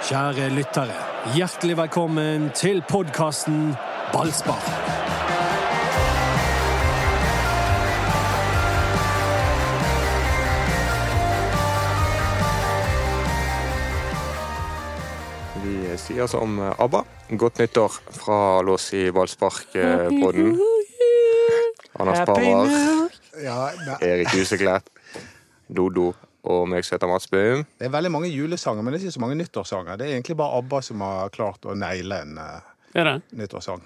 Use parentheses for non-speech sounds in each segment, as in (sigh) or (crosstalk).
Kjære lyttere, hjertelig velkommen til podkasten Ballspar. Vi sier som ABBA. Godt nyttår fra Lås i ballspark-podden. Anders Parmar, Ja, Erik Huseklepp, Dodo og meg som heter Mats Bøhm. det er veldig mange julesanger, men det er ikke så mange nyttårssanger. Det er egentlig bare ABBA som har klart å naile en Er nyttårssang.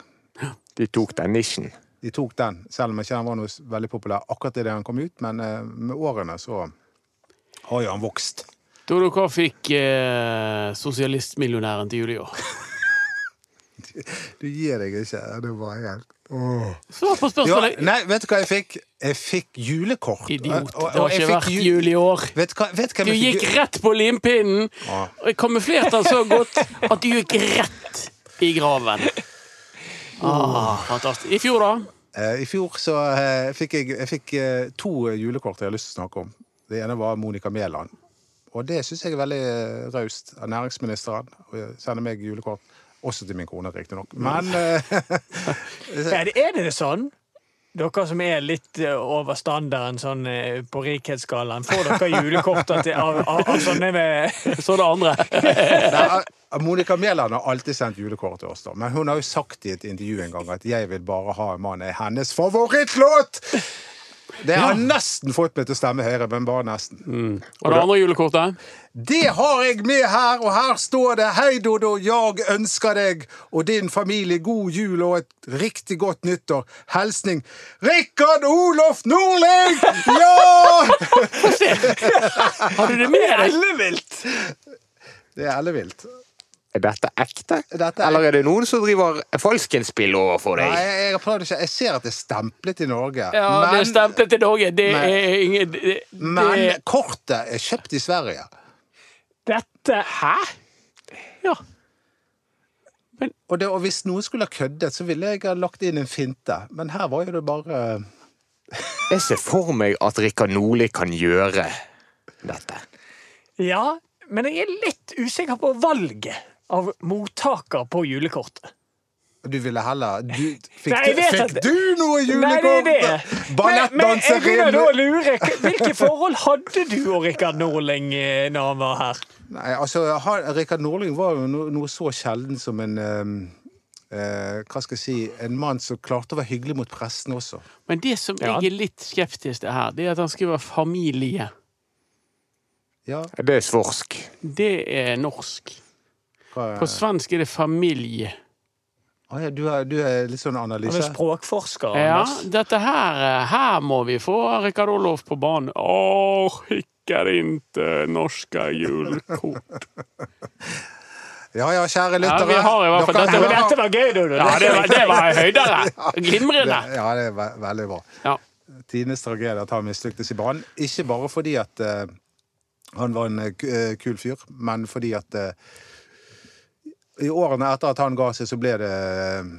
De tok den nisjen. De tok den, selv om ikke den var noe veldig populær akkurat idet den kom ut, men uh, med årene så har jo han vokst. Dodo, hva fikk eh, sosialistmillionæren til jul i år? (laughs) (laughs) Du gir deg ikke. Det var helt. Svar på spørsmålet! nei, vet du hva jeg fikk? Jeg fikk julekort. Idiot. Og- og- Det har ikke vært jul, jul i år. Vet hva, vet hva Du fikk gikk rett på limpinnen, Ah. og jeg kamuflerte den så godt at du gikk rett i graven. Ah, fantastisk. I fjor, da? Eh, I fjor så eh, fikk jeg, jeg fikk, eh, to julekort jeg har lyst til å snakke om. Det ene var Monica Mæland. Og det syns jeg er veldig raust av næringsministeren å sende meg julekort. Også til min kone, riktignok. Men (laughs) eh, Er det, er det sånn? Dere som er litt eh, over standarden sånn eh, på rikhetsskalaen, får dere julekorter til, av, av, av sånne med Så det andre. (laughs) Monica Mæland har alltid sendt julekort til oss, da. Men hun har jo sagt i et intervju en gang at 'jeg vil bare ha en mann' er hennes favorittlåt! Det har nesten fått meg til å stemme Høyre, men bare nesten. Og det andre julekortet? Det har jeg med her, og her står det Hei, Dodo, jeg ønsker deg og din familie god jul og et riktig godt nyttår. Hilsning Rikard Olof Nordling! Ja! (laughs) Har du det med deg? Ellevilt! Det er ellevilt. Er dette ekte? Dette er- Eller er det noen som driver falskenspill overfor Nei, deg? jeg, ikke. jeg ser at det er stemplet i Norge. Ja, det er stemplet i Norge. Det Men- er ingen det, men kortet er kjøpt i Sverige. Dette Hæ? Ja. Og, det, og hvis noen skulle ha køddet, så ville jeg ha lagt inn en finte. Men her var jo det bare Jeg ser for meg at Rikard Nordli kan gjøre dette. Ja, men jeg er litt usikker på valget av mottaker på julekortet. Du ville heller du, Fikk, Nei, du, fikk du noe julekort? det. Men, men jeg begynner å lure. Hvilke forhold hadde du og Rikard Norling eh, når han var her? Nei, altså, Rikard Norling var jo no, noe så sjelden som en um Uh, Hva skal jeg si En mann som klarte å være hyggelig mot pressen også. Men det som Ja. jeg er litt skeptisk til her, det er at han skriver familie. Ja, Det er svorsk. Det er norsk. Hva, På svensk er det familie. Å ja, du, er, du er litt sånn Han er analyse? språkforsker. Ja, Anders. dette her eh, Her må vi få Rikard Olof på banen. Åh, skickar inte norska julkort. Ja ja, kjære Ja, lyttere. vi har i hvert fall Dere dette- hører- dette var gøy, du. Ja, det var, det var høydere. (laughs) Glimrende. Ja, det er ve veldig bra. Ja. Tines tragedie at han mislyktes i banen. Ikke bare fordi at eh, han var en eh, ku- eh, kul fyr, men fordi at eh, i årene etter at han ga seg, så ble det eh,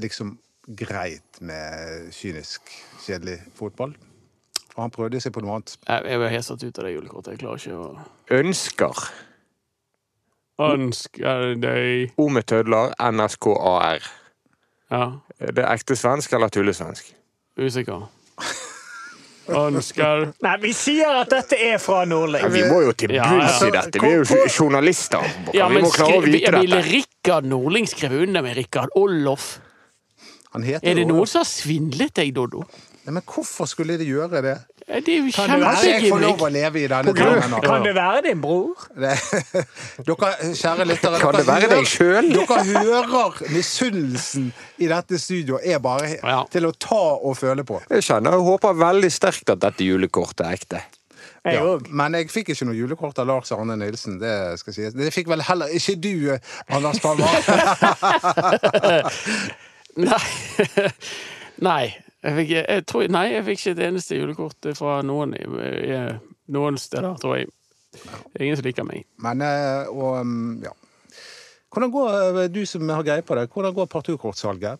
liksom greit med kynisk, kjedelig fotball. Og han prøvde seg på noe annet. Jeg jeg var helt satt ut av det julekortet. Jeg klarer ikke å Ønsker. Ønsker deg Ome tødler. NSKAR. Ja, Er det ekte svensk eller tullesvensk? usikker. Ønsker Nei, vi sier at dette er fra Ja, Nordling. vi må jo til Ja, bunns i dette. Vi er jo jo- journalister. ja, vi må klare å vite dette. ville. Rikard Nordling skrevet under med Rikard Olof. Han heter Er det noen som har svindlet deg, Doddo? Nei, men hvorfor skulle de gjøre det? Det er jo Kan det være- jeg får lov å leve i denne drømmen nå. kan det være din bror? Det, (laughs) dere, kjære lyttere, Kan det være deg sjøl? Dere hører misunnelsen i dette studioet er bare Ja. til å ta og føle på. Jeg kjenner og håper veldig sterkt at dette julekortet er ekte. Jeg Ja. Men jeg fikk ikke noe julekort av Lars Arne Nilsen. Det skal sies. Det fikk vel heller ikke du, Anders Palmer. (laughs) Nei. (laughs) Nei. Jeg fikk, jeg tror, nei, jeg fikk ikke et eneste julekort fra noen, i- i- noen steder, tror jeg. Ingen som liker meg. Men, eh, og, um, ja. Hvordan går, eh, du som har greie på det, hvordan går parturkortsalget?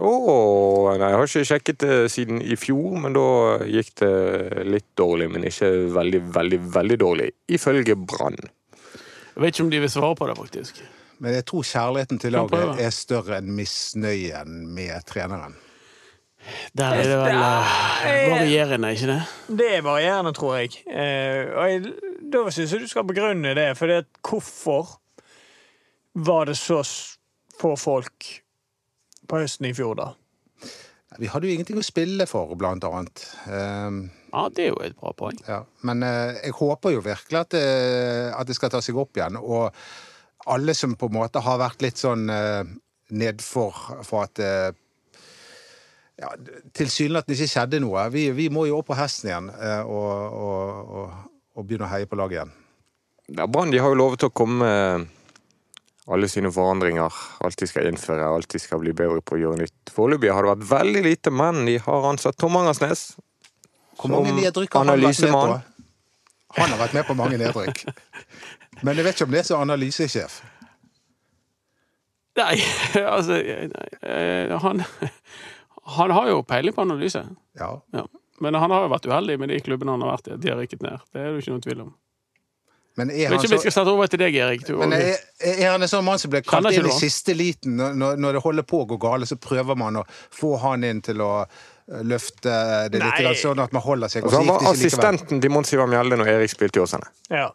Oh, nei, jeg har ikke sjekket det siden i fjor, men da gikk det litt dårlig. Men ikke veldig, veldig, veldig dårlig. Ifølge Brann. Jeg vet ikke om de vil svare på det, faktisk. Men jeg tror kjærligheten til laget er større enn misnøyen med treneren. Der er det vel eh, varierende, ikke det? Det er varierende, tror jeg. Eh, og jeg, da syns jeg du skal begrunne det. For det, hvorfor var det så få folk på høsten i fjor, da? Vi hadde jo ingenting å spille for, blant annet. Um, Ja, det er jo et bra poeng. ja. Men uh, jeg håper jo virkelig at det, at det skal ta seg opp igjen. Og alle som på en måte har vært litt sånn uh, nedfor for at ja, tilsynelatende ikke skjedde noe. Vi, vi må jo opp på hesten igjen eh, og, og, og, og begynne å heie på laget igjen. Ja, Brann har jo lovet å komme med alle sine forandringer. Alt de skal innføre, alt de skal bli bedre på å gjøre nytt. Foreløpig har det vært veldig lite, menn de har ansatt Tom Angersnes. Hvor mange Som nedrykk har han vært med på? analysemann. Han har vært med på mange nedrykk. (laughs) Men jeg vet ikke om det er så analysesjef. Nei, (laughs) altså nei, eh, han, han har jo peiling på analyse. Ja. Ja. Men han har jo vært uheldig med de klubbene han har vært i. De har rykket ned. Det er det jo ikke noen tvil om. Men er han vet ikke så deg, Erik. Du, Men er, er han en sånn mann som ble kalt inn i siste liten? Når, når det holder på å gå gale, så prøver man å få han inn til å eh, løfte det litt, sånn at man holder seg. Altså, han var assistenten til Monsiva Mjelde når Erik spilte i Åsane. Ja.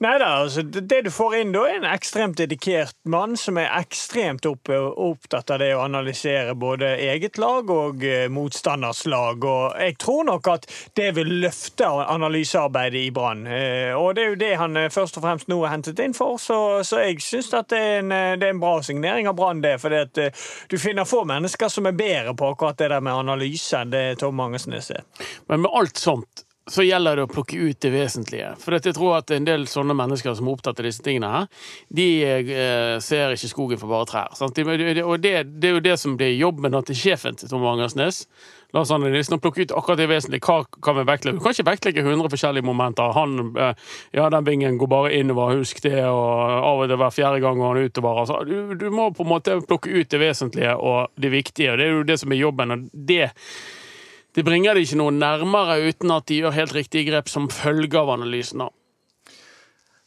Nei da, altså, det du får inn da, er en ekstremt dedikert mann som er ekstremt opp, opptatt av det å analysere både eget lag og eh, motstanders lag. Og jeg tror nok at det vil løfte analysearbeidet i Brann. Eh, og det er jo det han eh, først og fremst nå er hentet inn for, så, så jeg syns at det er, en, det er en bra signering av Brann, det. For du finner få mennesker som er bedre på akkurat det der med analyse enn det Tom Mangesnes. er. Men med alt sånt så gjelder det å plukke ut det vesentlige. For jeg tror at en del sånne mennesker som er opptatt av disse tingene her, de eh, ser ikke skogen for bare trær. Sant? Og det, det er jo det som blir jobben til sjefen til Tom Angersnes. La oss Nilsen, og plukke ut akkurat det vesentlige. Hva kan vi vektlegge? Du kan ikke vektlegge 100 forskjellige momenter. Han, eh, ja, den vingen går bare innover, husk det, og av og til hver fjerde gang går han utover. Altså, du, du må på en måte plukke ut det vesentlige og det viktige, og det er jo det som er jobben. og det det bringer det ikke noe nærmere uten at de gjør helt riktige grep som følge av analysen.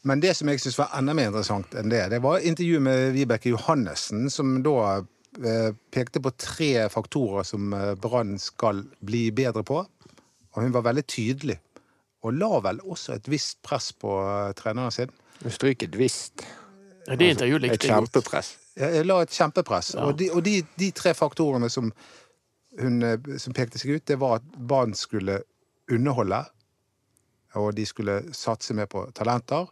Men det som jeg syns var enda mer interessant enn det, det var intervjuet med Vibeke Johannessen, som da eh, pekte på tre faktorer som eh, Brann skal bli bedre på. Og hun var veldig tydelig, og la vel også et visst press på eh, treneren sin. Hun stryker et visst. Ja, Det intervjuet Et likte jeg godt. kjempepress. Jeg la et kjempepress. Ja. Og, de, og de, de tre faktorene som, hun, eh, som pekte seg ut, det var at barn skulle underholde, og de skulle satse mer på talenter,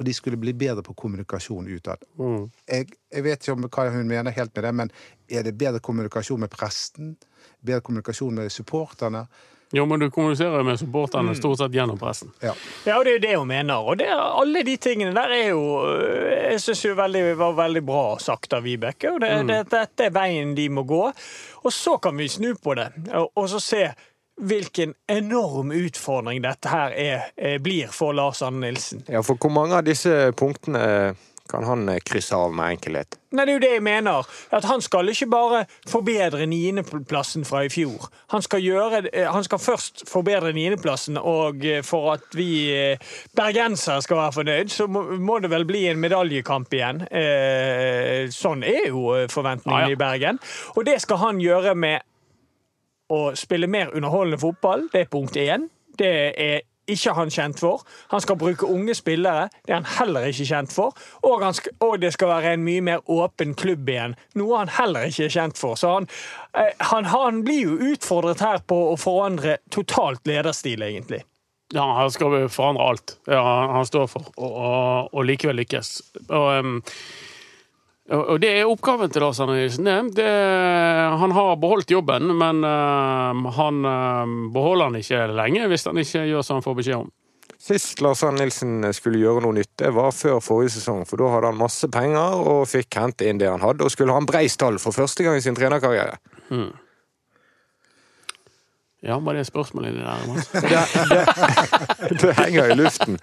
og de skulle bli bedre på kommunikasjon utad. Mm. Jeg, jeg vet ikke om hva hun mener helt med det, men er det bedre kommunikasjon med presten? Bedre kommunikasjon med supporterne? Jo, men du kommuniserer jo med supporterne stort sett gjennom pressen. Ja. Ja, og det er jo det hun mener. Og det, alle de tingene der er jo øh, Jeg syns jo veldig, var veldig bra sagt av Vibeke. Og det, det, dette er veien de må gå. Og så kan vi snu på det, og, og så se hvilken enorm utfordring dette her er, eh, blir for Lars Anne Nilsen. Ja, for hvor mange av disse punktene kan han eh, krysse av med enkelhet? Nei, det er jo det jeg mener. At han skal ikke bare forbedre niendeplassen fra i fjor. Han skal, gjøre, eh, han skal først forbedre niendeplassen, og eh, for at vi bergensere skal være fornøyd, så må, det vel bli en medaljekamp igjen. Eh, sånn er jo forventningene ah, ja. i Bergen. Og det skal han gjøre med å spille mer underholdende fotball. Det er punkt én. Det er ikke han kjent for. Han skal bruke unge spillere. Det er han heller ikke kjent for. Og, skal, og det skal være en mye mer åpen klubb igjen, noe han heller ikke er kjent for. Så han, eh, han, han blir jo utfordret her på å forandre totalt lederstil, egentlig. Ja, han skal forandre alt ja, han står for, og, og, og likevel lykkes. Og, um, og det er oppgaven til Lars Arne Nilsen. Det, det, han har beholdt jobben, men um, han um, beholder den ikke lenge hvis han ikke gjør som han får beskjed om. Sist Lars Arne Nilsen skulle gjøre noe nytt, det var før forrige sesong. For da hadde han masse penger og fikk hente inn det han hadde, og skulle ha en brei stall for første gang i sin trenerkarriere. Ja, var det spørsmålet inni der? Mats? (laughs) Det henger i luften.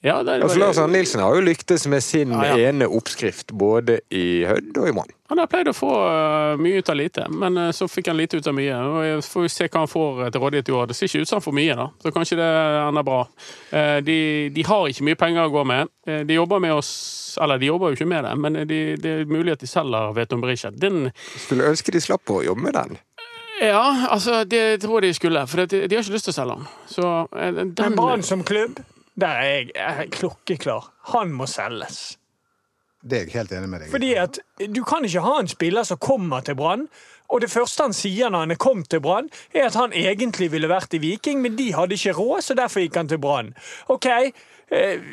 Ja, det, Altså, Lars Arne Nilsen har jo lyktes med sin Ja, ja. ene oppskrift, både i Hødd og i Brann. Han har pleid å få øh, mye ut av lite, men øh, så fikk han lite ut av mye. Og jeg får vi se hva han får øh, til rådighet i år. Det ser ikke ut som han får mye, da. Så kanskje det ender bra. Eh, De, de har ikke mye penger å gå med. Eh, De jobber med oss Eller de jobber jo ikke med det, men de, det er mulig at de selger Veton Berisha. Den Skulle ønske de slapp å jobbe med den. Ja, altså, det tror jeg de skulle. For de, de har ikke lyst til å selge den. Så eh, den Men Brann som klubb, der er jeg, jeg er klokkeklar. Han må selges. Det er jeg helt enig med deg. Fordi at Du kan ikke ha en spiller som kommer til Brann, og det første han sier når han er kommet til Brann, er at han egentlig ville vært i Viking, men de hadde ikke råd, så derfor gikk han til Brann. OK, eh,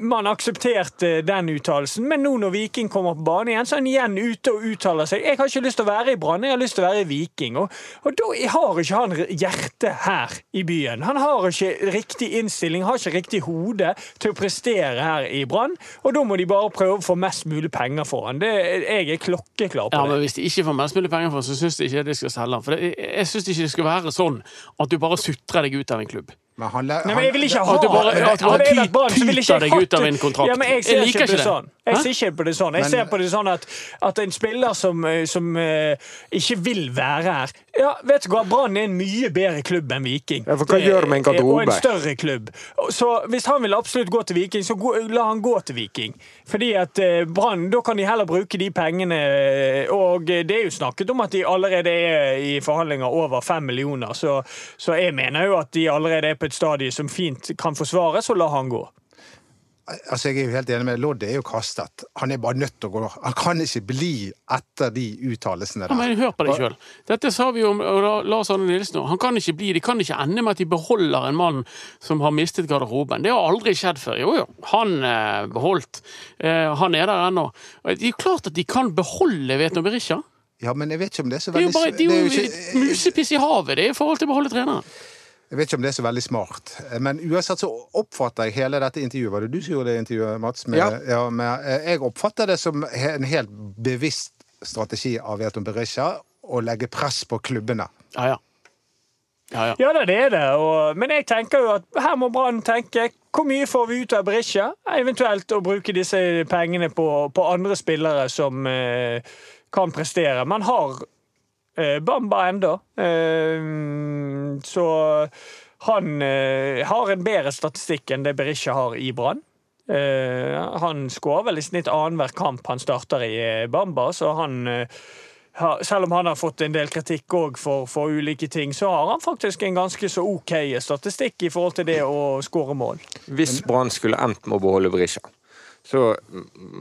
man aksepterte den uttalelsen, men nå når Viking kommer på banen igjen, så er han igjen ute og uttaler seg. 'Jeg har ikke lyst til å være i Brann, jeg har lyst til å være i Viking'. Og, og da har ikke han hjerte her i byen. Han har ikke riktig innstilling, har ikke riktig hode til å prestere her i Brann, og da må de bare prøve å få mest mulig penger for han. Det, jeg er klokkeklar på det. Ja, men Hvis de ikke får mest mulig penger for han, så syns jeg ikke de skal selge han. For det, jeg syns ikke det skal være sånn at du bare sutrer deg ut av en klubb. Men han, han, Nei, men jeg vil ikke ha At du bare- at du bare ty, tyter deg ut av en kontrakt. Ja, men jeg ser Jeg liker ikke det det. sånn. Jeg ser ikke på det sånn. Jeg Men- ser på det sånn at, at en spiller som, eh, som uh, ikke vil være her Ja, vet du hva, Brann er en mye bedre klubb enn Viking. Ja, for hva gjør med en garderobe? Og en større klubb. Så hvis han vil absolutt gå til Viking, så la han gå til Viking. Fordi at eh, Brann, da kan de heller bruke de pengene eh, Og eh, det er jo snakket om at de allerede er i forhandlinger over fem millioner, så, så jeg mener jo at de allerede er på et stadie som fint kan forsvares, og la han gå. Altså, jeg er jo helt enig med. Lodd er jo kastet. Han er bare nødt til å gå. Han kan ikke bli etter de uttalelsene Ja, men. Hør på deg sjøl. Dette sa vi om Lars Arne Nilsen òg. Han kan ikke bli, De kan ikke ende med at de beholder en mann som har mistet garderoben. Det har aldri skjedd før. Jo, jo, han eh, beholdt. Eh, han er der ennå. Det er jo klart at de kan beholde Veton Berisha. Ja, men jeg vet ikke om det er så Det er jo bare det er jo det er jo ikke- musepiss i havet det er i forhold til å beholde treneren. Jeg vet ikke om det er så veldig smart. Men uansett så oppfatter jeg hele dette intervjuet. Var det du som gjorde det intervjuet, Mats? Med, Ja. med, eh, jeg oppfatter det som en helt bevisst strategi av Veton Berisha å legge press på klubbene. Ja, ja. Ja, ja. Ja, det er det. Og, men jeg tenker jo at her må Brann tenke hvor mye får vi ut av Berisha? Eventuelt å bruke disse pengene på, på andre spillere som eh, kan prestere. Man har Bamba enda, eh, så han eh, har en bedre statistikk enn det Berisha har i Brann. Eh, han skårer vel i snitt annenhver kamp han starter i eh, Bamba, så han eh, selv om han har fått en del kritikk òg for, for ulike ting, så har han faktisk en ganske så OK statistikk i forhold til det å skåre mål. Hvis Brann skulle endt med å beholde Berisha, så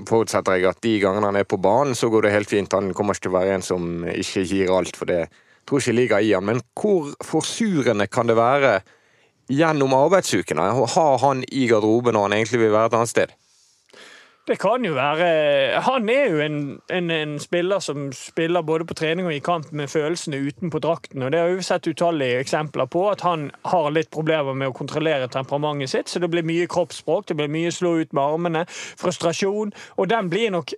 forutsetter jeg at de gangene han er på banen, så går det helt fint. Han kommer ikke til å være en som ikke gir alt, for det tror ikke ligger i han. Men hvor forsurende kan det være gjennom arbeidsukene å ha han i garderoben når han egentlig vil være et annet sted? Det kan jo være Han er jo en, en, en spiller som spiller både på trening og i kamp med følelsene utenpå drakten. og Det har vi sett utallige eksempler på. At han har litt problemer med å kontrollere temperamentet sitt. Så det blir mye kroppsspråk, det blir mye slå ut med armene, frustrasjon. Og den blir nok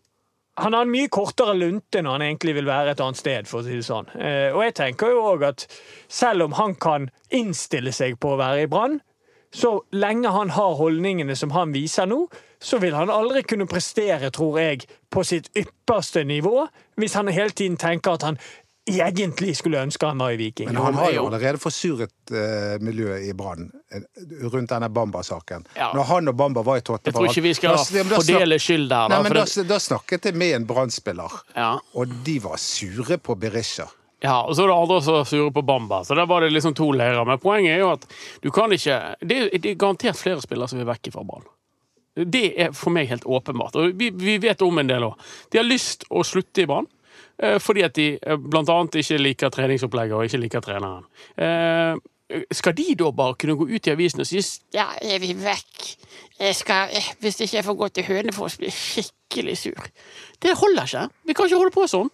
han har en mye kortere lunte når han egentlig vil være et annet sted. for å si det sånn. Eh, og jeg tenker jo også at selv om han kan innstille seg på å være i Brann, så lenge han har holdningene som han viser nå, så vil han aldri kunne prestere, tror jeg, på sitt ypperste nivå, hvis han hele tiden tenker at han egentlig skulle ønske han var i Viking. Men han har jo allerede forsuret eh, miljøet i Brann eh, rundt denne Bamba-saken. Ja. Når han og Bamba var i Tottenham Jeg tror ikke vi skal da- ja, da fordele skyld der, da. Nei, men for da, det- da snakket jeg med en Brann-spiller, Ja. og de var sure på Berisha. Ja, og så er det andre som er sure på Bamba. Så der var det liksom to leirer. Men poenget er jo at du kan ikke Det er, det er garantert flere spillere som vil vekk fra ballen. Det er for meg helt åpenbart. Og vi, vi vet om en del òg. De har lyst å slutte i Brann. eh, Fordi at de bl.a. blant annet ikke liker treningsopplegget og ikke liker treneren. Eh, Skal de da bare kunne gå ut i avisen og si Ja, jeg vil vekk. Jeg skal, eh, hvis ikke jeg får gå til Hønefoss, blir jeg skikkelig sur. Det holder ikke. Vi kan ikke holde på sånn.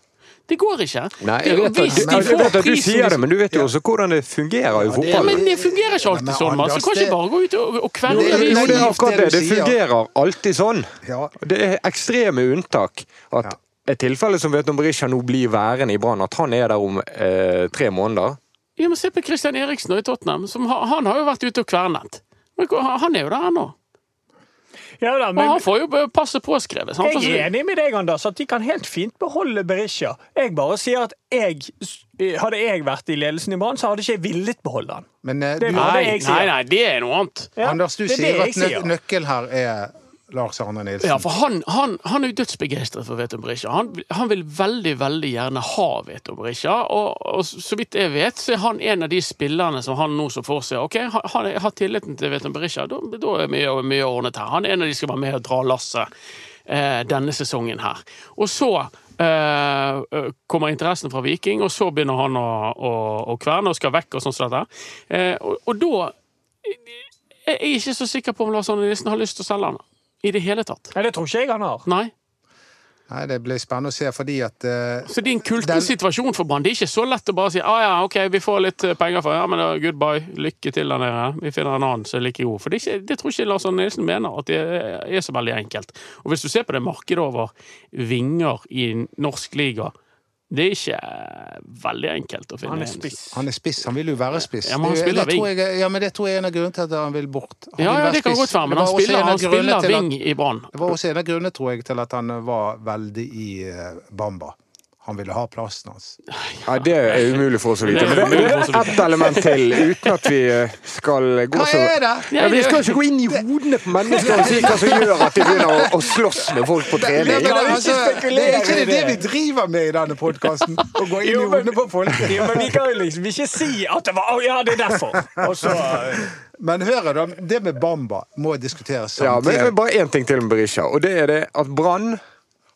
Det går ikke. Nei, jeg vet, hvis de jeg får vet at du prisen- sier det, men du vet jo også hvordan det fungerer i Ja, men det fungerer ikke alltid sånn. Man. Så kan ikke det- bare gå ut og, og Jo, det er det er akkurat det. det Det fungerer alltid sånn. Det er ekstreme unntak. At et tilfelle som Veton Berisha nå blir værende i Brann, at han er der om eh, tre måneder Ja, men Se på Christian Eriksen i Tottenham. Som, har- han har jo vært ute og kvernet. Han er jo der ennå. Ja da, Og han får jo passe påskrevet. sant? jeg Altså, er enig med deg, Anders, at de kan helt fint beholde Berisha. Jeg bare sier at jeg, hadde jeg vært i ledelsen i Brann, så hadde ikke jeg villet beholde han. Men eh, Det du, Nei, det jeg sier. nei, nei, det er noe annet. Ja, Anders, du er sier at nø sier. nøkkelen her er Lars Arne Nilsen. Ja, for han, han, han er jo dødsbegeistret for Veton Berisha. Han, han vil veldig veldig gjerne ha Veton Berisha. Og, og så vidt jeg vet, så er han en av de spillerne som han nå så for seg Ok, han, har tilliten til Veton Berisha, da, da er mye, mye ordnet her. Han er en av de som skal være med og dra lasset eh, denne sesongen her. Og så eh, kommer interessen fra Viking, og så begynner han å, å, å kverne og skal vekk og sånn som dette. Eh, og, og da er jeg ikke så sikker på om Lars Arne Nilsen har lyst til å selge han. I det hele tatt. Nei, det tror ikke jeg han har. Nei. Nei, Det blir spennende å se, fordi at uh, Så det er en kulten situasjon for Brann. Det er ikke så lett å bare si ah, ja, ok, vi får litt eh, penger for Ja, men da, goodbye. Lykke til der nede. Vi finner en annen som er like god. For det, er ikke, det tror ikke Lars Arne Nilsen mener at det er, er så veldig enkelt. Og hvis du ser på det markedet over vinger i norsk liga, det er ikke eh, veldig enkelt å finne Han er spiss. han er spiss. Han vil jo være spiss. Ja, men han spiller jeg, ja, men det tror jeg er en av grunnene til at han vil bort. Han Ja, vil ja, det kan spiss. godt være, men han spiller, en han spiller ving at- i Brann. Det var også en av grunnene, tror jeg, til at han var veldig i eh, Bamba. Han ville ha plassen hans. Ja, Det er umulig for oss å vite. Er Men det er ett element til, uten at vi eh, skal gå så Hva er det? ja, Vi skal ikke gå inn i hodene på mennesker og si hva som gjør at de begynner å, slåss med folk på trening. men, altså, det er ikke det, det det. vi driver med i denne podkasten. Å gå inn i hodene på folk. (laughs) Jo, men vi kan jo liksom ikke si at det var Å ja, det er derfor. Og så Men hør da, det med Bamba må diskuteres samtidig. Ja, men samtidig. Bare én ting til med Berisha, og det er det at Brann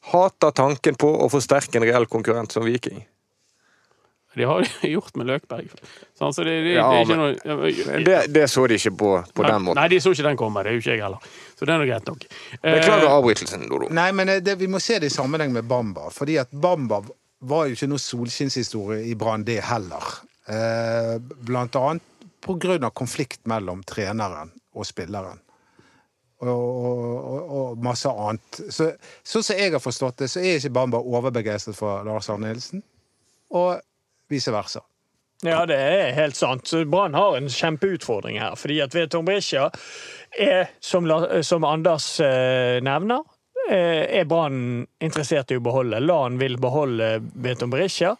hater tanken på å forsterke en reell konkurrent som Viking. De har jo gjort med Løkberg. Sånn, så det, det, Ja, det er ikke noe Det, det så de ikke på, på den måten. Nei, de så ikke den komme. Det er jo ikke jeg heller. Så det er nå greit nok. Beklager Eh, avbrytelsen, Dodo. Nei, men eh, det, vi må se det i sammenheng med Bamba. Fordi at Bamba var jo ikke noe solskinnshistorie i Brann, det heller. Eh, blant annet på grunn av konflikt mellom treneren og spilleren. Og, og, og, masse annet. Så, sånn som jeg har forstått det, så er ikke Bamba overbegeistret for Lars Arne Nilsen. Og vice versa. Ja, det er helt sant. Brann har en kjempeutfordring her. Fordi at Veton Berisha er, som, som Anders eh, nevner, eh, er Brann interessert i å beholde. Lan vil beholde Veton Berisha.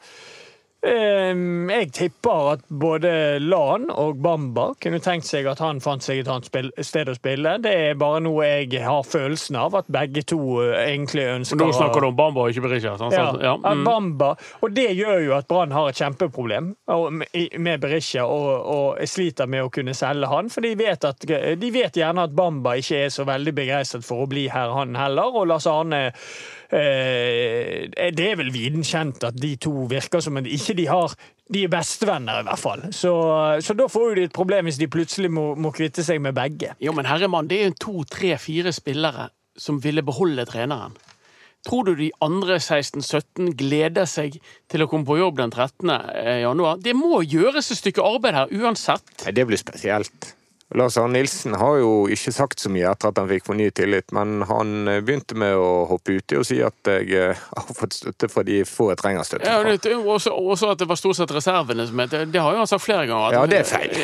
Eh, jeg tipper at både Lan og Bamba kunne tenkt seg at han fant seg et annet sted å spille. Det er bare noe jeg har følelsen av at begge to eh, egentlig ønsker Nå snakker du om Bamba og ikke Berisha. sant? ja, ja, mm. Bamba, og det gjør jo at Brann har et kjempeproblem med- Berisha og, og sliter med å kunne selge han. For de vet, at, de vet gjerne at Bamba ikke er så veldig begeistret for å bli her, han heller. Og Lars Arne Det er vel viden kjent at de to virker som en ikke de har de er bestevenner, i hvert fall. Så, så da får jo de et problem hvis de plutselig må, må kvitte seg med begge. Jo, men herremann, det er jo to, tre, fire spillere som ville beholde treneren. Tror du de andre 16-17 gleder seg til å komme på jobb den 13. januar? Det må gjøres et stykke arbeid her uansett. Nei, det blir spesielt. Lars Arne Nilsen har jo ikke sagt så mye etter at han fikk fornyet tillit, men han eh, begynte med å hoppe uti og si at jeg eh, (laughs) har fått støtte fra de få jeg trenger støtte Ja, det, også, også at det var stort sett reservene som het Det har jo han sagt flere ganger. at- Ja, det er feil.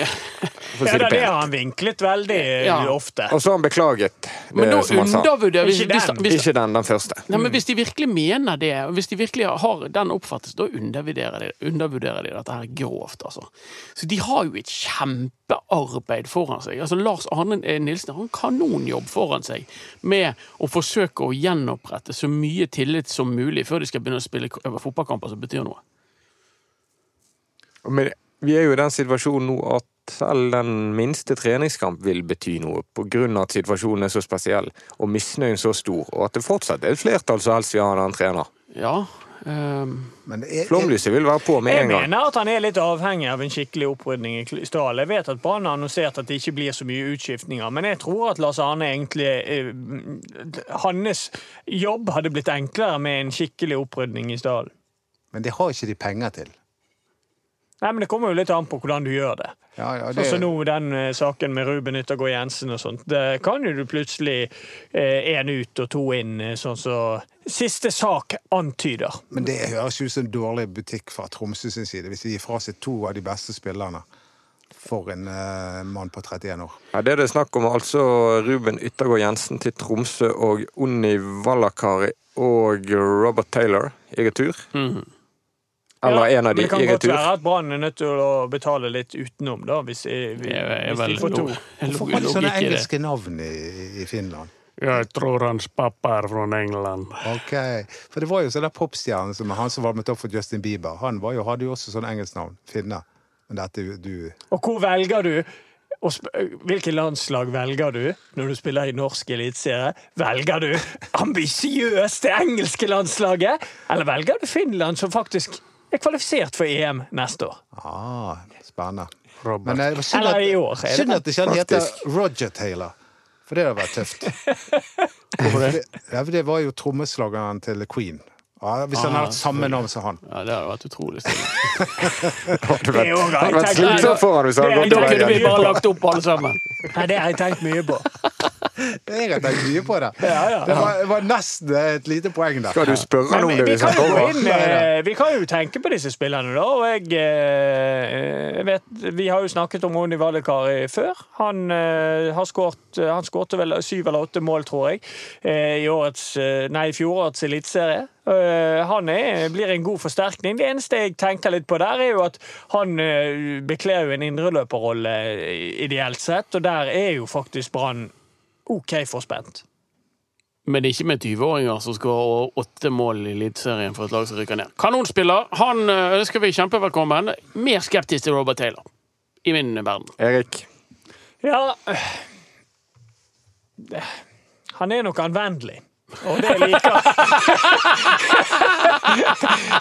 For Ja, si det det har han vinklet veldig Ja. ofte. Og så har han beklaget Men det da som han sa. undervurderer hvis, Ikke hvis, den. hvis, Ikke den, den første. Nei, men Hvis de virkelig mener det, og hvis de virkelig har den oppfattelsen, da undervurderer de, undervurderer de dette her grovt. altså. Så de har jo et kjempearbeid foran seg. Altså Lars Arne Nilsen har en kanonjobb foran seg med å forsøke å gjenopprette så mye tillit som mulig før de skal begynne å spille k- fotballkamper som betyr noe. Men vi er jo i den situasjonen nå at selv den minste treningskamp vil bety noe, av at situasjonen er så spesiell, og misnøyen så stor, og at det fortsatt er et flertall som helst vil ha en trener. Ja, ehm, Men Flomlyset vil være på med Jeg en gang. mener at han er litt avhengig av en skikkelig opprydning i stallen. Jeg vet at Brann har annonsert at det ikke blir så mye utskiftninger, men jeg tror at Lars Arne egentlig eh, Hans jobb hadde blitt enklere med en skikkelig opprydning i stallen. men det har ikke de penger til. Nei, men Det kommer jo litt an på hvordan du gjør det. Ja, ja, Sånn som nå den eh, saken med Ruben Yttergård Jensen og sånt. Det kan jo du plutselig én ut og to inn, eh, sånn som siste sak antyder. men det høres ut som en dårlig butikk fra Tromsø sin side, hvis de gir fra seg to av de beste spillerne. for en eh, mann på 31 år. Ja, det er det snakk om altså Ruben Yttergård Jensen til Tromsø og Unni Valakari og Robert Taylor i retur. Mhm. Eller en av de men det kan i godt være at Brann er nødt til å betale litt utenom, da, hvis, jeg, Det hvis de får to. Hvorfor har de sånne engelske navn i, i Finland? Jeg tror hans pappa er fra England. Ok, For det var jo sånn der popstjerne som han som varmet opp for Justin Bieber. Han var jo, hadde jo også sånn engelsknavn. Finne. Men dette du Og hvor velger du? å Hvilket landslag velger du når du spiller i norsk eliteserie? Velger du ambisiøst det engelske landslaget, eller velger du Finland, som faktisk er kvalifisert for EM neste år? Ah, spennende. Robert. Men eh, synd at, i år, synd det? at det ikke heter Roger Taylor. For det hadde vært tøft. (laughs) Hvorfor? Det, ja, det var jo trommeslageren til Queen. Ja, hvis han Ah, hadde hatt samme navn som han. Ja, det hadde vært utrolig stille. (laughs) Det Det er jo hadde vært slitsomt for han hvis han hadde over Kunne vi bare lagt opp alle sammen? Nei, det har jeg tenkt mye på. (laughs) Jeg har tenkt mye på det. Ja, ja. Det var, det var nesten et lite poeng der. Skal du spørre om det vi hvis han kommer? vi kan jo tenke på disse spillerne, da. Og jeg, eh, jeg vet, Vi har jo snakket om Oni Valekari før. Han eh, har skåret Han skårte vel syv eller åtte mål, tror jeg, eh, i årets Nei, i fjorårets eliteserie. Eh, Han er, blir en god forsterkning. Det eneste jeg tenker litt på der, er jo at han eh, bekler jo en indreløperrolle eh, ideelt sett, og der er jo faktisk Brann OK forspent. Men ikke med 20-åringer som skal ha åtte mål i Eliteserien for et lag som rykker ned. Kanonspiller. Han ønsker vi kjempevelkommen. Mer skeptisk til Robert Taylor, i min verden. Erik. Ja Han er nok anvendelig. Og det liker (laughs)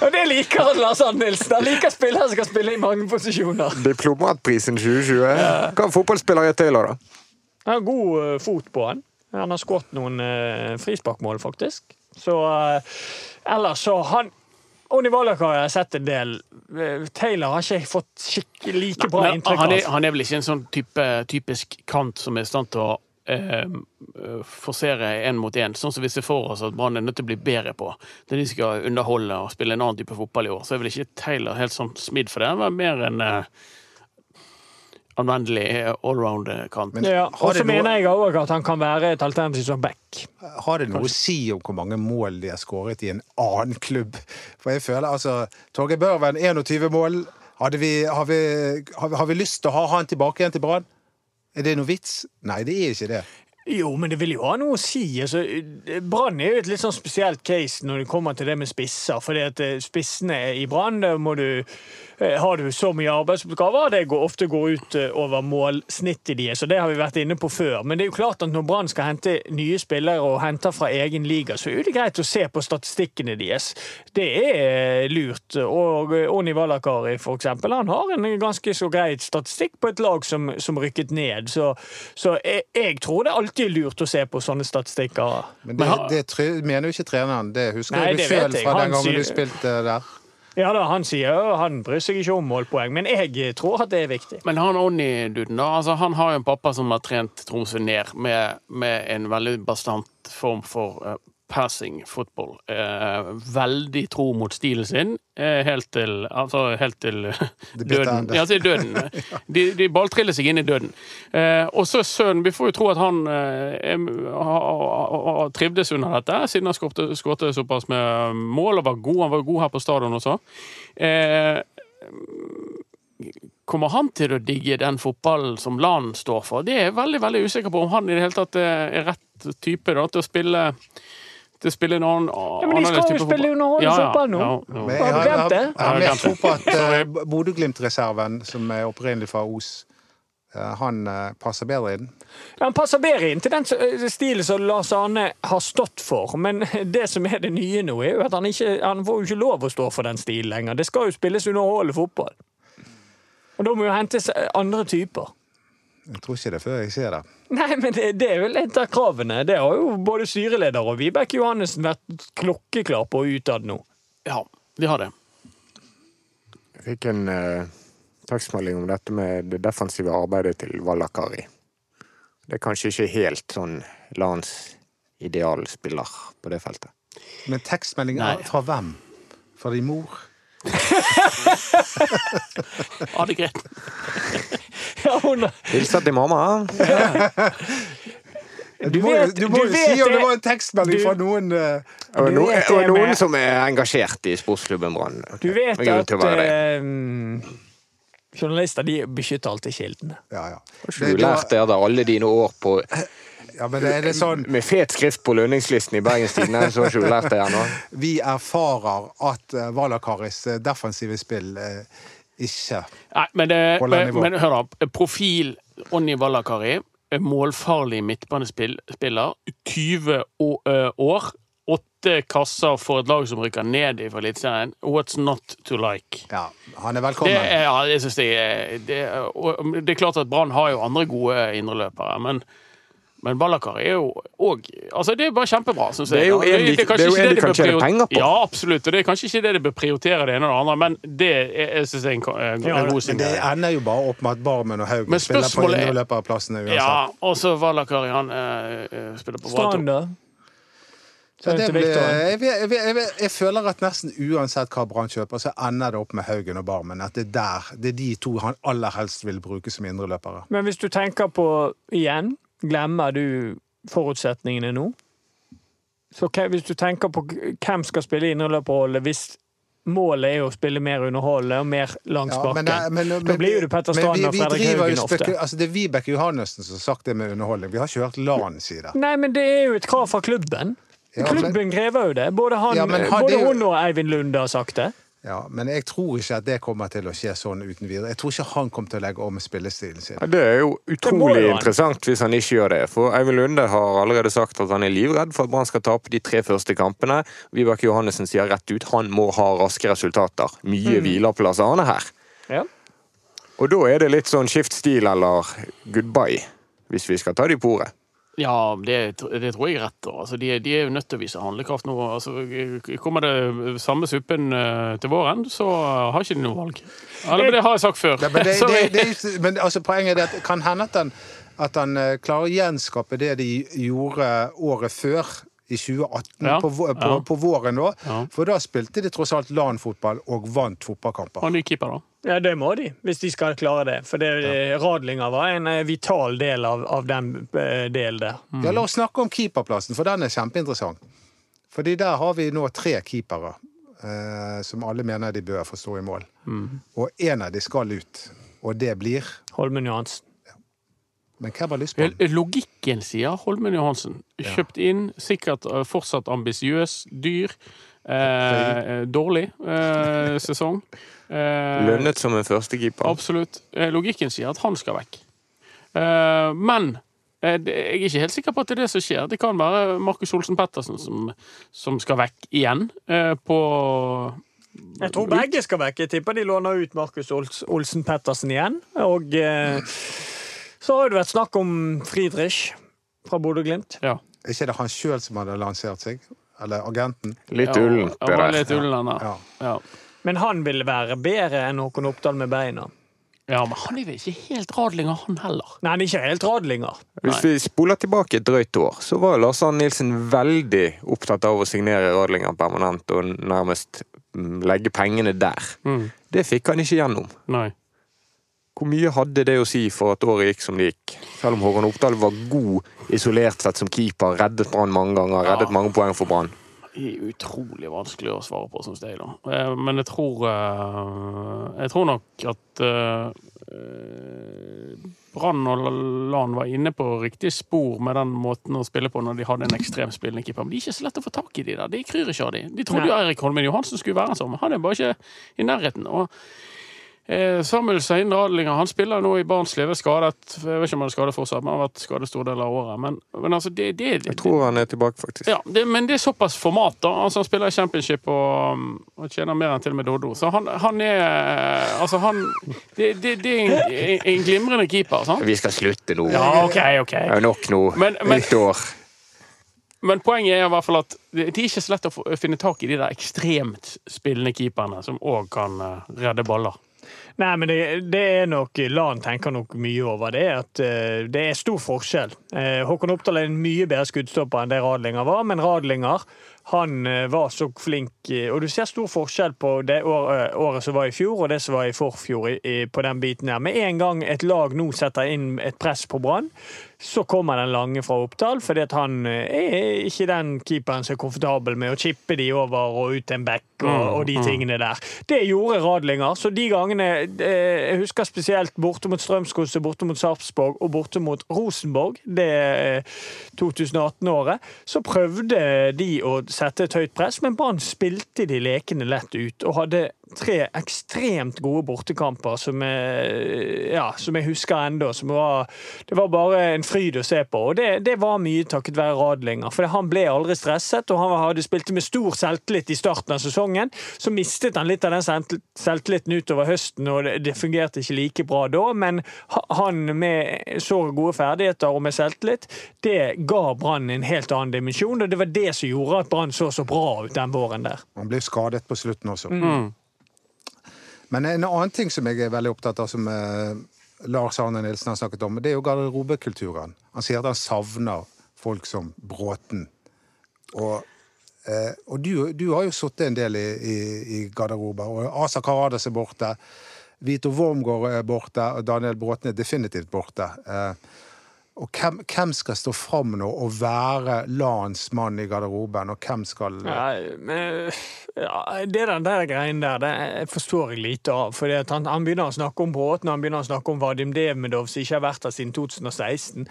Og det liker han, Lars Arne Nilsen. Han liker spillere som kan spille i mange posisjoner. Diplomatprisen 2020. Hva fotballspiller er Taylor, da? Han har god eh, fot på han. Han har skåret noen uh, frisparkmål, faktisk. Så eh, ellers så han Oni Wallach har jeg sett en del. Eh, Taylor har ikke fått like bra inntrykk han, er, han er vel ikke en sånn type, typisk kant som er i stand til å eh, forsere én mot én. Sånn som vi ser for oss at Brann er nødt til å bli bedre på. Når de skal underholde og spille en annen type fotball i år, så er vel ikke Taylor helt sånn smidd for det. Han var mer en eh, anvendelig eh, allround-kant. Men Ja, og så mener jeg òg at han kan være et alternativ som back. Har det noe å si om hvor mange mål de har skåret i en annen klubb? For jeg føler altså Torgeir Børven, 21 mål. Hadde vi, har, vi, har, vi, har vi lyst til å ha han tilbake igjen til Brann? Er det noe vits? Nei, det er ikke det. Jo, men det vil jo ha noe å si. Altså, Brann er jo et litt sånn spesielt case når det kommer til det med spisser. at eh, spissene i Brann, da må du har du så mye arbeidsoppgaver, det går, ofte går ut eh, over målsnittet deres. og Det har vi vært inne på før. Men det er jo klart at når Brann skal hente nye spillere og henter fra egen liga, så er det greit å se på statistikkene deres. Det er eh, lurt. Og eh, Oni Valakari, for eksempel, han har en ganske så grei statistikk på et lag som, som rykket ned. Så, så jeg, jeg tror det alltid er lurt å se på sånne statistikker. Men det, det mener jo ikke treneren. Det husker Nei, du sjøl fra den gangen du spilte der. Ja da, Han sier jo han bryr seg ikke om målpoeng, men jeg tror at det er viktig. Men han Onni-duden, da. Altså, han har jo en pappa som har trent Tromsø ned med, med en veldig bastant form for eh, passing football. Eh, veldig tro mot stilen sin, eh, helt til Altså helt til (laughs) eh, døden. Ja, til døden. (laughs) De, de balltriller seg inn i døden. Eh, og så sønnen Vi får jo tro at han eh, har, trivdes under dette, siden han skårte såpass med mål og var god. Han var god her på stadion også. Eh, Kommer han til å digge den fotballen som LAN står for? Det er jeg veldig veldig usikker på om han i det hele tatt er rett type da, til å spille til spiller spille en annen Ja, men de skal jo spille underholdende fotball nå. Har du glemt det? jeg har mer tro på at uh, (laughs) Bodø-Glimt-reserven, som er opprinnelig fra Os, eh, han eh, passer bedre inn. Han passer bedre inn til den stilen som Lars Arne har stått for. Men (laughs) det som er det nye nå, er jo at han ikke han får jo ikke lov å stå for den stilen lenger. Det skal jo spilles underholdende fotball. Og da må jo hentes andre typer. Jeg tror ikke det før jeg ser det. Nei, men det, det er vel et av kravene. Det har jo både styreleder og Vibeke Johannessen vært klokkeklar på utad nå. Ja, de har det. Jeg fikk en uh, tekstmelding om dette med det defensive arbeidet til Vallakari. Det er kanskje ikke helt sånn landsidealspiller på det feltet. Men tekstmelding fra hvem? Fra din mor? Ja, det greit. Ja, hun, Hilser til mamma. Du må, vet- du må jo vet si om det det- var en tekstmelding du- fra noen eh, Og, Du no, vet og noen med- som er engasjert i sportsklubben Brann. du vet Med grunn at til å være det. eh, journalister de beskytter alltid kildene. Ja, ja. Har ikke Det- du lært det etter alle dine år på, (laughs) ja, men er det sånn med fet skrift på lønningslisten i Bergenstidene? Så har ikke du lært det ennå? (laughs) Vi erfarer at uh, Valakaris eh, defensive spill eh, ikke Nei, men, det, Holder men, nivå. men hør da. Profil Onni Valakari. Målfarlig midtbanespiller. 20 år. Åtte kasser for et lag som rykker ned i Eliteserien. What's not to like? Ja, han er Det velkommen. er, ja, det synes jeg det, det er klart at Brann har jo andre gode indreløpere, men men Ballakar er jo òg altså Det er bare kjempebra, syns jeg. Det er jo en det, det, det en de kan tjene penger på. Ja, absolutt. Og det er kanskje ikke det de bør prioritere det ene og det andre, men det er, jeg synes jeg er en, en, Ja, god Men det ender jo bare opp med at Barmen og Haugen spiller på spørsmålet er- indreløperplassene uansett. Ja, og så Ballakar, han eh, spiller på det til blir, jeg, jeg, jeg, jeg, jeg føler at nesten uansett hva Brann kjøper, så ender det opp med Haugen og Barmen. At det er der, det er de to han aller helst vil bruke som indreløpere. Men hvis du tenker på igjen, glemmer du forutsetningene nå? Så hvis du tenker på hvem skal spille indreløperrolle hvis målet er å spille mer underholdende og mer langs Ja, bakken, men- men- da blir jo det Petter Strand og Fredrik Haugen ofte. Altså, det er Vibeke Johannessen som har sagt det med underholdning. Vi har ikke hørt Lan si det. Nei, men det er jo et krav fra klubben. Ja, men- Klubben krever jo det. Både, han, Ja, han- både hun og Eivind Lunde har sagt det. Ja, men jeg tror ikke at det kommer til å skje sånn uten videre. Jeg tror ikke han kommer til å legge om spillestilen sin. Ja, det er jo utrolig jo interessant hvis han ikke gjør det. For Eivind Lunde har allerede sagt at han er livredd for at Brann skal tape de tre første kampene. Vibeke Johannessen sier rett ut han må ha raske resultater. Mye hvileplasser han er her. Ja. Og da er det litt sånn skift stil eller goodbye, hvis vi skal ta de på ordet. Ja, det, det tror jeg er rett. Altså, de, de er jo nødt til å vise handlekraft nå. Altså, kommer det samme suppen eh, til våren, så har ikke de noe valg. Eller, men det har jeg sagt før. Ja, men det, (laughs) det, men altså, poenget er at det kan hende at han, at han eh, klarer å gjenskape det de gjorde året før. I 2018, Ja, på, på, ja. på våren da. Ja. For da spilte de tross alt LAN-fotball og vant fotballkamper. Og ny keeper, da. Ja, det må de, hvis de skal klare det. For det, Radlinger var en eh, vital del av, av den eh, delen der. Ja, La oss snakke om keeperplassen, for den er kjempeinteressant. Fordi der har vi nå tre keepere eh, som alle mener de bør få stå i mål. Og én av de skal ut, og det blir Holmen Johansen. Men hvem har lyst på den? Logikken sier Holmen Johansen. Kjøpt inn, sikkert eh, fortsatt ambisiøs, dyr. Eh, dårlig eh, sesong. (laughs) Eh, Lønnet som en førstekeeper. Absolutt. Eh, Logikken sier at han skal vekk. Eh, men eh, jeg er ikke helt sikker på at det er det som skjer. Det kan være Markus Olsen Pettersen som, som skal vekk igjen eh, på Jeg tror begge skal vekk. Jeg tipper de låner ut Markus Ols Olsen Pettersen igjen. Og eh, så har det vært snakk om Friedrich fra Bodø-Glimt. Ja. Er ikke det han sjøl som hadde lansert seg? Eller agenten? Litt Ja, han var litt ullen. Ja. Ja. Men han vil være bedre enn Håkon Oppdal med beina. ja, men han er vel ikke helt radlinger, han heller. Nei, han er ikke helt radlinger. Hvis vi spoler tilbake et drøyt år, så var Lars Arne Nilsen veldig opptatt av å signere Radlinger permanent og nærmest mm, legge pengene der. Mm. Det fikk han ikke gjennom. Nei. Hvor mye hadde det å si for at året gikk som det gikk? Selv om Håkon Oppdal var god isolert sett som keeper, reddet Brann mange ganger, reddet mange poeng for Brann. Er utrolig vanskelig å svare på, syns jeg. da. Eh, Men jeg tror eh, Jeg tror nok at eh, Brann og Lan var inne på riktig spor med den måten å spille på når de hadde en ekstrem spillende keeper. Men de er ikke så lett å få tak i, de der. De kryr ikke av de. De trodde jo Eirik Holmen Johansen skulle være sånn, men han er bare ikke i nærheten. Og eh, Samuel Seine Radlinger han spiller nå i Barnsley, er skadet. Jeg vet ikke om han er skadet fortsatt, men han har vært skadet store deler av året. Men, men altså, det, det, det Jeg tror han er tilbake, faktisk. ja, det, men det er såpass format, da. Altså, han spiller i championship og, um, og tjener mer enn til og med Doddo. Så han, han er Altså, han Det, det, det er en, en glimrende keeper, sant? Vi skal slutte nå. Ja, OK, OK. Det er nok nå. Men- men- Nytt år. Men poenget er i hvert fall at det, det er ikke så lett å finne tak i de der ekstremt spillende keeperne som òg kan eh, redde baller. Nei, men det, det er nok Lan tenker nok mye over det. At uh, det er stor forskjell. Uh, Håkon Oppdal er en mye bedre skuddstopper enn det Radlinger var, men Radlinger Han eh, var så flink, og du ser stor forskjell på det år, eh, året som var i fjor og det som var i forfjor i, i, på den biten her. Med en gang et lag nå setter inn et press på Brann, så kommer den lange fra Oppdal, fordi at han eh, er ikke den keeperen som er komfortabel med å chippe de over og ut en bekk og, og de tingene der. Det gjorde Radlinger, så de gangene Jeg husker spesielt borte mot Strømsgodset, borte mot Sarpsborg og borte mot Rosenborg, det eh, 2018-året, så prøvde de å sette et høyt press, men Brann spilte de lekene lett ut og hadde tre ekstremt gode bortekamper som jeg, ja, som jeg husker ennå. Som det var bare en fryd å se på. Og det, det var mye takket være Radlinger. For han ble aldri stresset, og han hadde spilt med stor selvtillit i starten av sesongen. Så mistet han litt av den selv- selvtilliten utover høsten, og det, det fungerte ikke like bra da. Men han med så gode ferdigheter og med selvtillit, det ga Brann en helt annen dimensjon. Og det var det som gjorde at Brann så så bra ut den våren der. Han ble skadet på slutten også. Mm. Men en annen ting som jeg er veldig opptatt av, som eh, Lars Arne Nilsen har snakket om, det er jo garderobekulturen. Han sier at han savner folk som Bråten. Og, eh, og du, du har jo sittet en del i, i, i garderober, og Asa Karadas er borte. Vito Wormgård er borte, og Daniel Bråten er definitivt borte. Eh, og hvem, hvem skal stå fram nå og være landsmann i garderoben, og hvem skal Nei, men ja, Det den der greien der, det forstår jeg lite av. For han, han begynner å snakke om Bråten, han begynner å snakke om Vadim Demidov, som ikke har vært der siden 2016.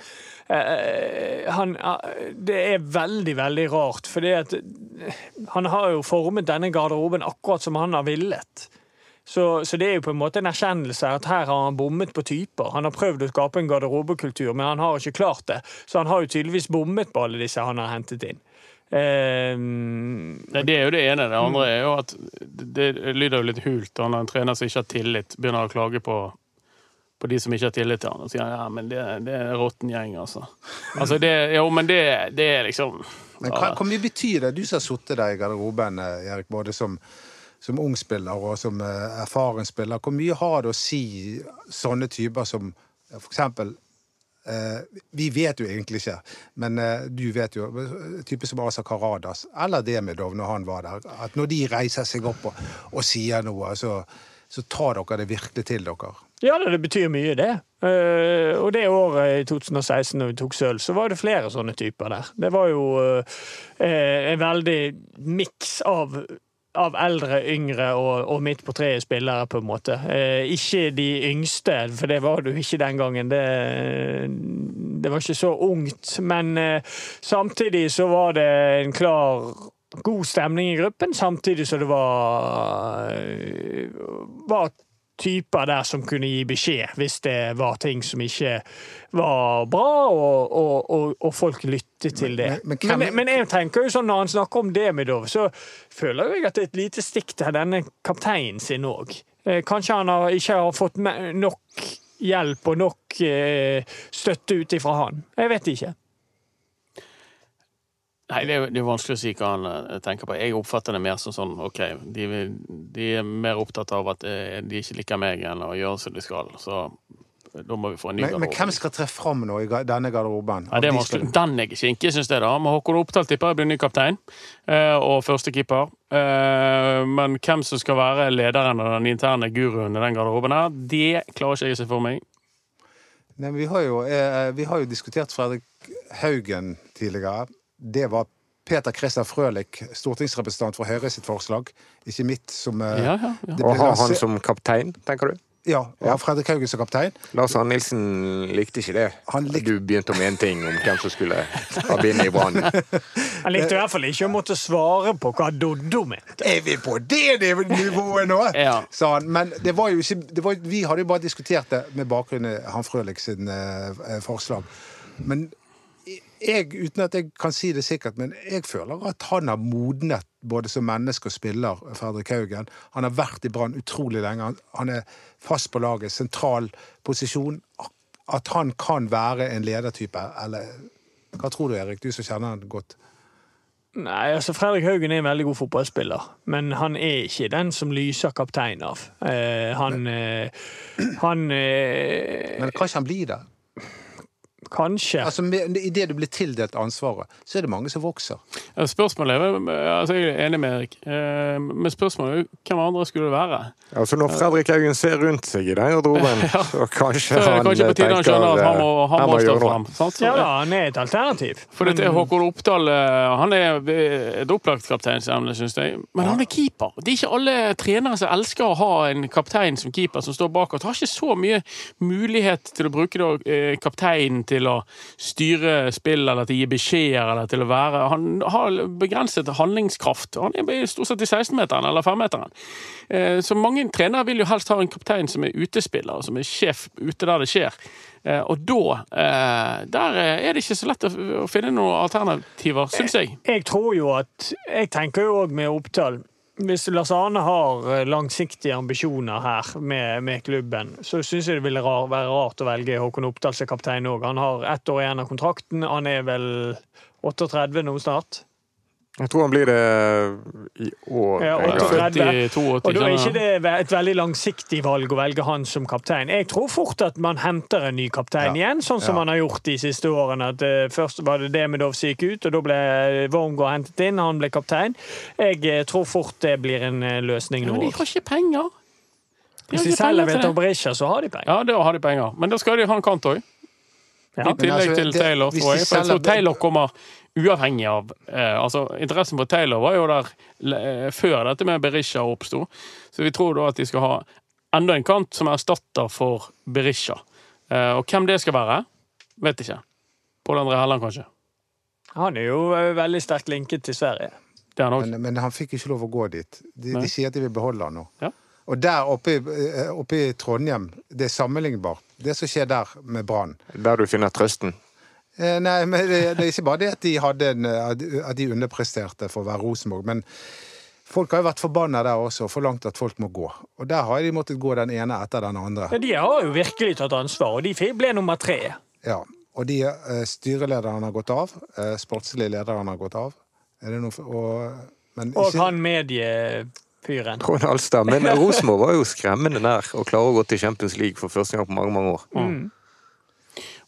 Eh, han, eh, det er veldig, veldig rart, for han har jo formet denne garderoben akkurat som han har villet. Så, så det er jo på en måte en erkjennelse at her har han bommet på typer. Han har prøvd å skape en garderobekultur, men han har ikke klart det. Så han har jo tydeligvis bommet på alle disse han har hentet inn. Um, det er jo det ene. Det andre er jo at det, det lyder jo litt hult når en trener som ikke har tillit, begynner å klage på, på de som ikke har tillit til han, og sier ja, men det, det er en råtten gjeng, altså. altså det, jo, men det, det er liksom Men hva, hvor mye betyr det, du som har sittet der i garderoben, Erik, både som, som ung spiller og som eh, erfaren spiller, hvor mye har det å si sånne typer som eh, eksempel eh, Vi vet jo egentlig ikke, men eh, du vet jo. Typer som Asa Karadas eller Demidov når han var der. At når de reiser seg opp og, og sier noe, så, så tar dere det virkelig til dere. Ja, det betyr mye, det. Uh, og det året i 2016 når vi tok sølv, så var det flere sånne typer der. Det var jo uh, en veldig miks av av eldre, yngre og, og midt på treet spillere, på en måte. Eh, ikke de yngste, for det var du ikke den gangen. Det, det var ikke så ungt. Men eh, samtidig så var det en klar god stemning i gruppen, samtidig som det var, eh, var typer der som kunne gi beskjed hvis det var ting som ikke var bra, og, og, og, og folk lyttet til det. Men- men Men, men, jeg tenker jo sånn når han snakker om Demidov, så føler jeg at det er et lite stikk til denne kapteinen sin òg. Kanskje han har, ikke har fått nok hjelp og nok eh, støtte ut ifra han. Jeg vet ikke. Nei, det er, det er vanskelig å si hva han eh, tenker på. Jeg oppfatter det mer som sånn OK, de, de er mer opptatt av at eh, de ikke liker meg enn å gjøre som de skal. Så da må vi få en ny Men, men hvem skal tre fram nå i denne garderoben? Nei, det er vanskelig. de. Den er ikke kinkig, syns jeg. da. Men Håkon Oppdal tipper jeg blir ny kaptein eh, og førstekeeper. Eh, Men hvem som skal være lederen og den interne guruen i den garderoben, her, det klarer ikke jeg å se for meg. Nei, men vi, har jo, eh, vi har jo diskutert Fredrik Haugen tidligere. Det var Peter Christer Frølich, stortingsrepresentant for Høyre sitt forslag. Ikke mitt, som eh, Ja, ja, ja. ble ha han som kaptein, tenker du? Ja, og ja. Fredrik Haugen som kaptein. Lars Arne Nilsen likte ikke det. Han lik- Du begynte å mene ting om hvem som skulle ha bindet i Brann. (laughs) Han likte i hvert fall ikke å måtte svare på hva Doddo mente. Er vi på det nivået nå? (laughs) Ja. sa han. Men det var jo ikke det var, Vi hadde jo bare diskutert det med bakgrunn i han Frølich sin uh, forslag. Men jeg, uten at jeg kan si det sikkert, men jeg føler at han har modnet både som menneske og spiller, Fredrik Haugen. Han har vært i Brann utrolig lenge. Han, er fast på laget, sentral posisjon. At han kan være en ledertype, eller Hva tror du, Erik, du som kjenner han godt? Nei, altså Fredrik Haugen er en veldig god fotballspiller, men han er ikke den som lyser kaptein av. Eh, han eh, Han eh, Men kan ikke han bli det? Kanskje. Altså, med- Idet du blir tildelt ansvaret, så er det mange som vokser. Ja, Spørsmålet er, altså Jeg er enig med Erik, eh, men spørsmålet er hvem andre skulle det være? Altså Når Fredrik Haugen ser rundt seg i den garderoben, (laughs) så kanskje Så han kanskje på tide han skjønner at han må, eh, han her må stå gjøre noe. fram. sant? Ja da, han er et alternativ. For dette er Håkon Oppdal eh, Han er et opplagt kapteinsemne, syns jeg. Men han er keeper. Det er ikke alle trenere som elsker å ha en kaptein som keeper som står bak. Og har ikke så mye mulighet til å bruke da, eh, kapteinen til å styre spill eller til å gi beskjeder eller til å være Han har begrenset handlingskraft. Han er stort sett i 16-meteren eller 5-meteren. Eh, Så mange trenere vil jo helst ha en kaptein som er utespiller, som er sjef ute der det skjer. Eh, Og da eh, Der er det ikke så lett å finne noen alternativer, syns jeg. Jeg tror jo at Jeg tenker jo òg med Oppdal hvis Lars Arne har eh, langsiktige ambisjoner her med, med klubben, så syns jeg det ville rar, være rart å velge Håkon Oppdal som kaptein òg. Han har ett år igjen av kontrakten. Han er vel 38 nå snart. Jeg tror han blir det i år. Ja, en gang. 38. 72, Og da er sånn, ikke det et veldig langsiktig valg å velge han som kaptein. Jeg tror fort at man henter en ny kaptein Ja. igjen, sånn som Ja. man har gjort de siste årene. At uh, Først var det Demidov som gikk ut, og da ble Wormgård hentet inn. Han ble kaptein. Jeg uh, tror fort det blir en uh, løsning Ja, nå. men de har ikke penger. De Hvis de selger Veton. Berisha, så har de penger. Ja, da har de penger. Men da skal de ha en kant òg. Ja. I tillegg altså, til Taylor, det, tror jeg. For jeg tror Taylor kommer uavhengig av eh, Altså, interessen for Taylor var jo der eh, før dette med Berisha oppsto. Så vi tror da at de skal ha enda en kant som erstatter for Berisha. Eh, og hvem det skal være, vet ikke. Pål André Helland, kanskje. Han er jo eh, veldig sterkt linket til Sverige. Det er han. Men, men han fikk ikke lov å gå dit. De, de sier at de vil beholde han nå. Ja. Og der oppe, i- eh, oppe i Trondheim, det er sammenlignbart. Det som skjer der med Brann. Der du finner trøsten. Eh, Nei, men det, det er ikke bare det at de, hadde en, eh, at de underpresterte for å være Rosenborg. Men folk har jo vært forbanna der også og forlangt at folk må gå. Og der har de måttet gå den ene etter den andre. Men de har jo virkelig tatt ansvar, og de ble nummer tre. Ja, Og de styrelederne styrelederen har gått av. Sportslige sportslig lederen har gått av. Er det noe for, og, men Og han han mediefyren. Trond Alstad. Men (laughs) Rosenborg var jo skremmende nær å klare å gå til Champions League for første gang på mange mange år. Mm.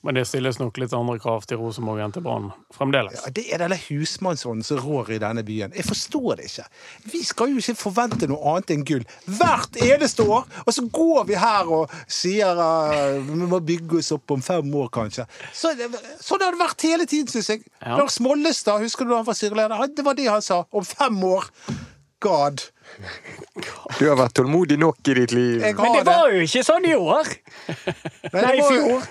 Men det stilles nok litt andre krav til Rosenborg enn til Brann fremdeles. Ja, Det er denne husmannsånden som rår i denne byen. Jeg forstår det ikke. Vi skal jo ikke forvente noe annet enn gull hvert eneste år. Og så går vi her og sier uh, vi må bygge oss opp om fem år, kanskje. Så, sånn har det vært hele tiden, syns jeg. Ja. Lars Mollestad, husker du da han var styreleder? Det var det han sa. Om fem år. God. Du har vært tålmodig nok i ditt liv. Men det var jo ikke sånn i år! Nei, Nei, i fjor.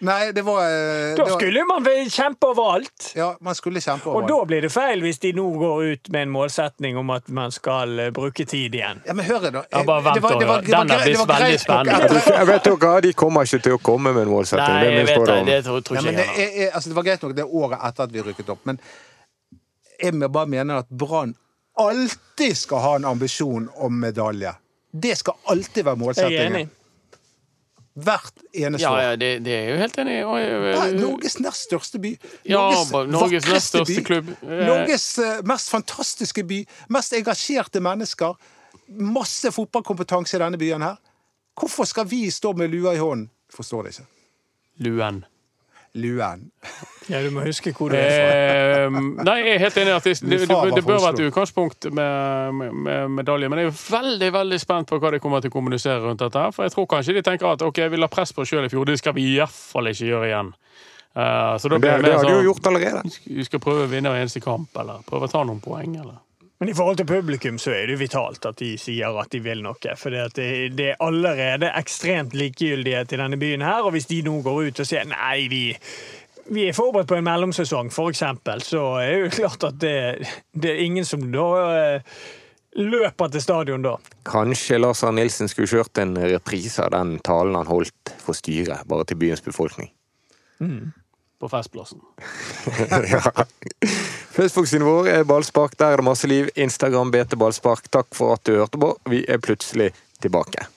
Nei, det var eh, Da det var- skulle man kjempe over alt. Ja, man skulle kjempe over alt. Og da blir det feil hvis de nå går ut med en målsetning om at man skal eh, bruke tid igjen. Ja, men hør da. Ja, bare vent Det var- det var- da. det Den er visst veldig spennende. Jeg vet dere, De kommer ikke til å komme med en målsetting. Nei, jeg vet det. Det tror, tror Ja, ikke men jeg. det, altså, det var greit nok det året etter at vi rykket opp, men jeg bare mener at Brann alltid skal ha en ambisjon om medalje. Det skal alltid være målsettingen. Hvert eneste Ja, år. ja, det, det er jeg jo helt enig i. Ja, Norges nest største by. Ja, Norges nest største by. klubb. Eh, Norges eh, mest fantastiske by. Mest engasjerte mennesker. Masse fotballkompetanse i denne byen her. Hvorfor skal vi stå med lua i hånden? Forstår det ikke. Luen. Luen. Ja, du må huske hvor du er fra. Eh, nei, jeg er helt enig i at det, det, det, det bør være et utgangspunkt med, med, med medalje. Men jeg er veldig veldig spent på hva de kommer til å kommunisere rundt dette. For jeg tror kanskje de tenker at ok, vi la press på oss sjøl i fjor, det skal vi iallfall ikke gjøre igjen. Uh, så da blir Det, det det har du jo sånn gjort allerede. Vi skal prøve å vinne hver eneste kamp, eller prøve å ta noen poeng, eller Men i forhold til publikum så er det jo vitalt at de sier at de vil noe. For det, det, det er allerede ekstremt likegyldighet i denne byen her, og hvis de nå går ut og sier nei, vi, vi er forberedt på en mellomsesong, eksempel, så er det jo klart at det, det er ingen som da eh, løper til stadion da. Kanskje Lars Arne Nilsen skulle kjørt en reprise av den talen han holdt for styret, bare til byens befolkning. På Festplassen. (laughs) ja. Facebook-siden er Ballspark. Der er det masse liv. Instagram BT Ballspark. Takk for at du hørte på. Vi er plutselig tilbake.